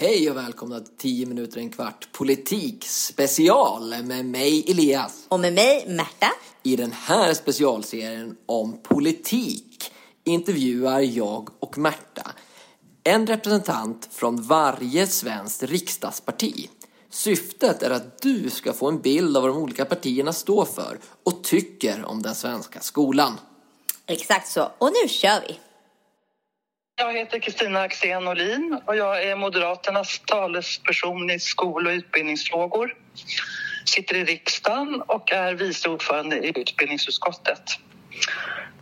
Hej och välkomna till 10 minuter en kvart politik special med mig Elias. Och med mig Märta. I den här specialserien om politik intervjuar jag och Märta en representant från varje svenskt riksdagsparti. Syftet är att du ska få en bild av vad de olika partierna står för och tycker om den svenska skolan. Exakt så. Och nu kör vi! Jag heter Kristina Axén Olin och jag är Moderaternas talesperson i skol och utbildningsfrågor. Sitter i riksdagen och är vice ordförande i utbildningsutskottet.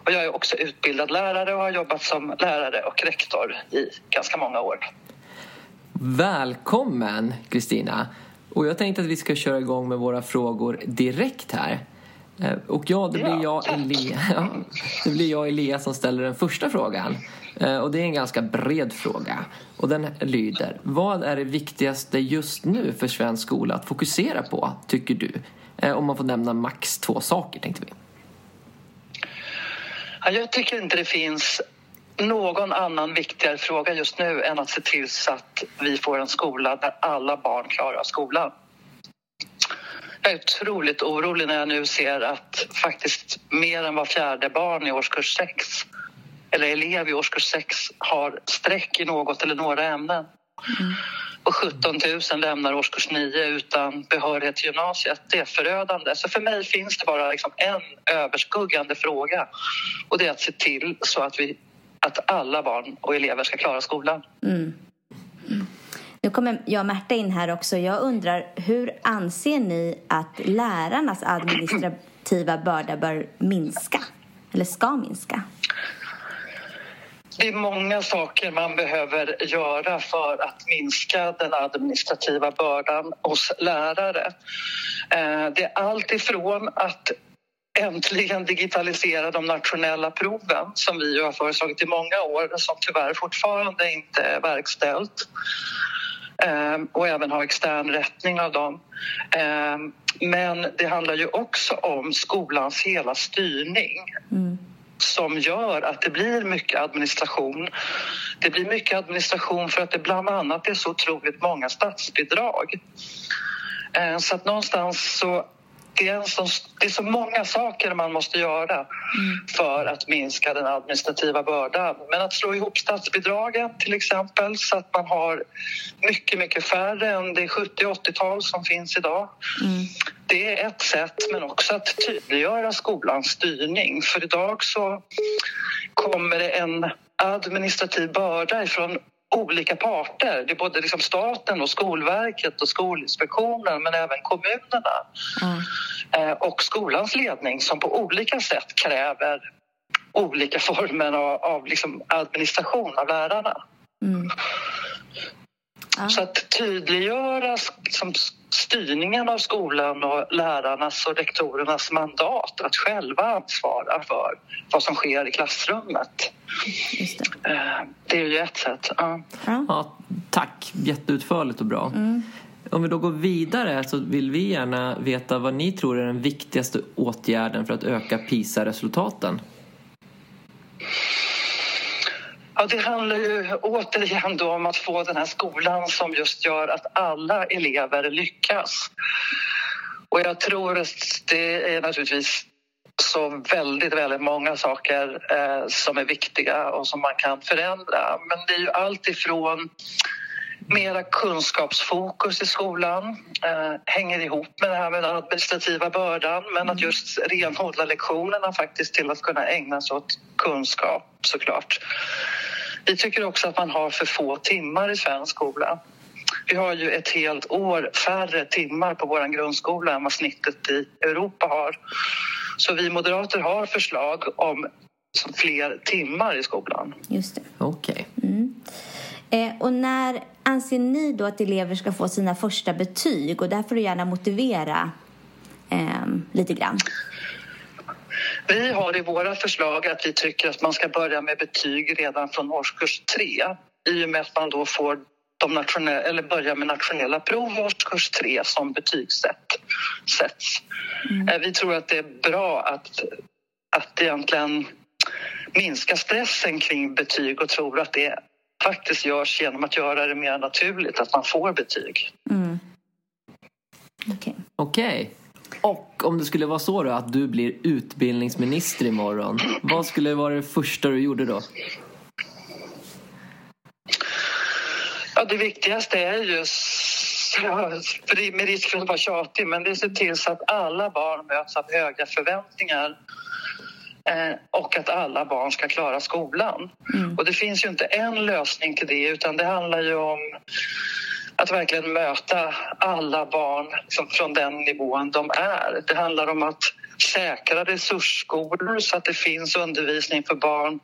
Och jag är också utbildad lärare och har jobbat som lärare och rektor i ganska många år. Välkommen Kristina! Och jag tänkte att vi ska köra igång med våra frågor direkt här. Eh, och ja, det blir, jag, Elias, ja, det blir jag Elias som ställer den första frågan. Eh, och det är en ganska bred fråga. Och den lyder, vad är det viktigaste just nu för svensk skola att fokusera på, tycker du? Eh, om man får nämna max två saker, tänkte vi. Jag tycker inte det finns någon annan viktigare fråga just nu än att se till så att vi får en skola där alla barn klarar skolan. Jag är otroligt orolig när jag nu ser att faktiskt mer än var fjärde barn i årskurs 6 eller elev i årskurs 6 har streck i något eller några ämnen. Mm. Och 17 000 lämnar årskurs 9 utan behörighet till gymnasiet. Det är förödande. Så för mig finns det bara liksom en överskuggande fråga och det är att se till så att, vi, att alla barn och elever ska klara skolan. Mm. Mm. Nu kommer jag och Märta in här också. Jag undrar, hur anser ni att lärarnas administrativa börda bör minska? Eller ska minska? Det är många saker man behöver göra för att minska den administrativa bördan hos lärare. Eh, det är allt ifrån att äntligen digitalisera de nationella proven som vi har föreslagit i många år som tyvärr fortfarande inte är verkställt och även ha extern rättning av dem. Eh, men det handlar ju också om skolans hela styrning. Mm som gör att det blir mycket administration. Det blir mycket administration för att det bland annat är så otroligt många statsbidrag. Eh, så att någonstans så det är, så, det är så många saker man måste göra mm. för att minska den administrativa bördan. Men att slå ihop statsbidragen till exempel så att man har mycket, mycket färre än det 70-80-tal som finns idag. Mm. Det är ett sätt, men också att tydliggöra skolans styrning. För idag så kommer det en administrativ börda ifrån olika parter. Det är både liksom staten och Skolverket och Skolinspektionen men även kommunerna mm. och skolans ledning som på olika sätt kräver olika former av, av liksom administration av lärarna. Mm. Ja. Så att tydliggöra liksom, styrningen av skolan och lärarnas och rektorernas mandat att själva ansvara för vad som sker i klassrummet. Det. Eh, det. är ju ett sätt. Ja. ja tack, jätteutförligt och bra. Mm. Om vi då går vidare så vill vi gärna veta vad ni tror är den viktigaste åtgärden för att öka PISA-resultaten. Ja, det handlar ju återigen då om att få den här skolan som just gör att alla elever lyckas. Och jag tror att det är naturligtvis så väldigt, väldigt många saker eh, som är viktiga och som man kan förändra. Men det är ju allt ifrån mera kunskapsfokus i skolan eh, hänger ihop med det här med den administrativa bördan men att just renodla lektionerna faktiskt till att kunna ägna sig åt kunskap såklart. Vi tycker också att man har för få timmar i svensk skola. Vi har ju ett helt år färre timmar på vår grundskola än vad snittet i Europa har. Så vi moderater har förslag om fler timmar i skolan. Just det. Okej. Okay. Mm. Eh, och när anser ni då att elever ska få sina första betyg? Och där får du gärna motivera eh, lite grann. Vi har i våra förslag att vi tycker att man ska börja med betyg redan från årskurs tre i och med att man då får de nationella, eller börjar med nationella prov i årskurs tre som betygssätt sätts. Mm. Eh, vi tror att det är bra att, att egentligen minska stressen kring betyg och tror att det faktiskt görs genom att göra det mer naturligt att man får betyg. Mm. Okej. Okay. okay. Och om det skulle vara så då att du blir utbildningsminister imorgon, vad skulle vara det första du gjorde då? Ja, det viktigaste är ju, med risk för att vara tjatig, men det är att se till så att alla barn möts av höga förväntningar eh, och att alla barn ska klara skolan. Mm. Och det finns ju inte en lösning till det utan det handlar ju om att verkligen möta alla barn liksom, från den nivån de är. Det handlar om att säkra resursskolor så att det finns undervisning för barn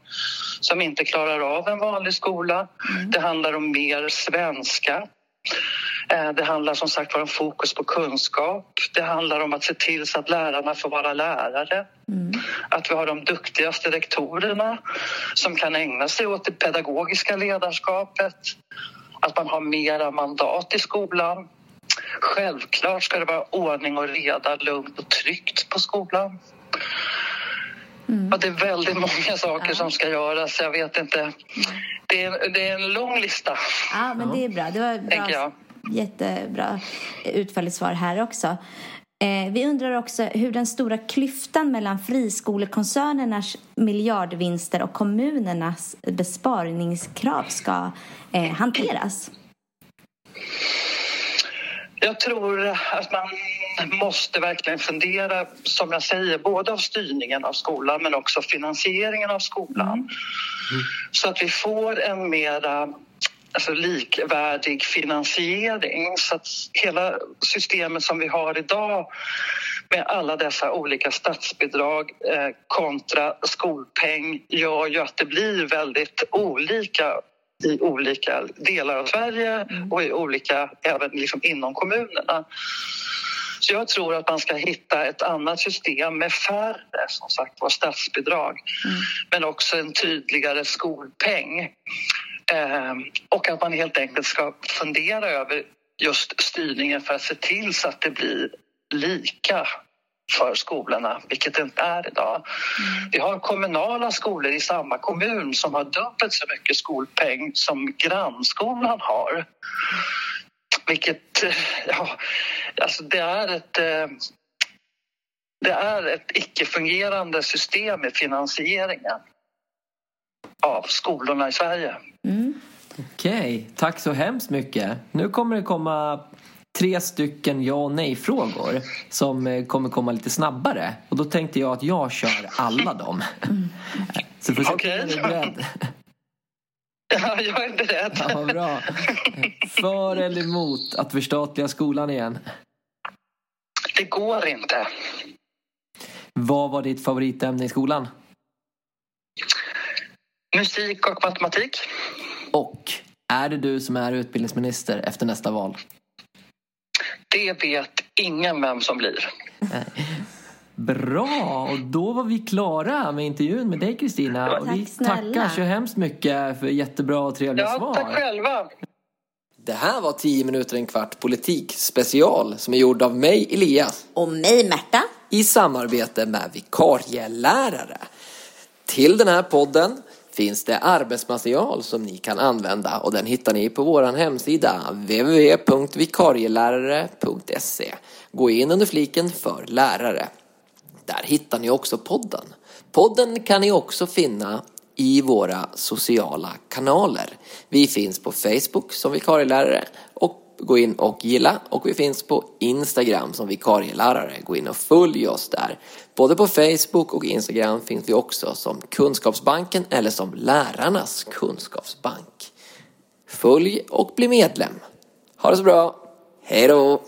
som inte klarar av en vanlig skola. Mm. Det handlar om mer svenska. Eh, det handlar som sagt om fokus på kunskap. Det handlar om att se till så att lärarna får vara lärare. Mm. Att vi har de duktigaste rektorerna som kan ägna sig åt det pedagogiska ledarskapet att man har mera mandat i skolan. Självklart ska det vara ordning och reda, lugnt och tryggt på skolan. Mm. Det är väldigt många saker ja. som ska göras. Jag vet inte. Det, är, det är en lång lista. Ja, men det är bra. Det var bra, jättebra utförligt svar här också. Eh, vi undrar också hur den stora klyftan mellan friskolekoncernernas miljardvinster och kommunernas besparingskrav ska eh, hanteras. Jag tror att man måste verkligen fundera, som jag säger, både av styrningen av skolan men också finansieringen av skolan. Mm. Så att vi får en mera alltså likvärdig finansiering. Så att hela systemet som vi har idag med alla dessa olika statsbidrag eh, kontra skolpeng gör ju att det blir väldigt olika i olika delar av Sverige och i olika, även liksom inom kommunerna. Så jag tror att man ska hitta ett annat system med färre som sagt var statsbidrag mm. men också en tydligare skolpeng. Eh, och att man helt enkelt ska fundera över just styrningen för att se till så att det blir lika för skolorna, vilket det inte är idag. Mm. Vi har kommunala skolor i samma kommun som har dubbelt så mycket skolpeng som grannskolan har. Vilket, eh, ja, alltså det är ett eh, det är ett icke-fungerande system med finansieringen av skolorna i Sverige. Mm. Okej, okay. tack så hemskt mycket. Nu kommer det komma tre stycken ja och nej-frågor som eh, kommer komma lite snabbare. Och då tänkte jag att jag kör alla dem. Mm. Så får se okay. om du är beredd. Ja, jag är beredd. Ja, bra. För eller emot att förstatliga skolan igen? Det går inte. Vad var ditt favoritämne i skolan? Musik och matematik. Och är det du som är utbildningsminister efter nästa val? Det vet ingen vem som blir. Bra, och då var vi klara med intervjun med dig Kristina. Tack vi snälla. tackar så hemskt mycket för jättebra och trevliga ja, svar. Tack själva. Det här var 10 minuter en kvart politik special som är gjord av mig Elias. Och mig Märta. I samarbete med vikarielärare. Till den här podden finns det arbetsmaterial som ni kan använda och den hittar ni på vår hemsida www.vikarielärare.se. Gå in under fliken för lärare. Där hittar ni också podden. Podden kan ni också finna i våra sociala kanaler. Vi finns på Facebook som vikarielärare och gå in och gilla och vi finns på Instagram som vikarielärare. Gå in och följ oss där. Både på Facebook och Instagram finns vi också som Kunskapsbanken eller som Lärarnas kunskapsbank. Följ och bli medlem. Ha det så bra. Hej då!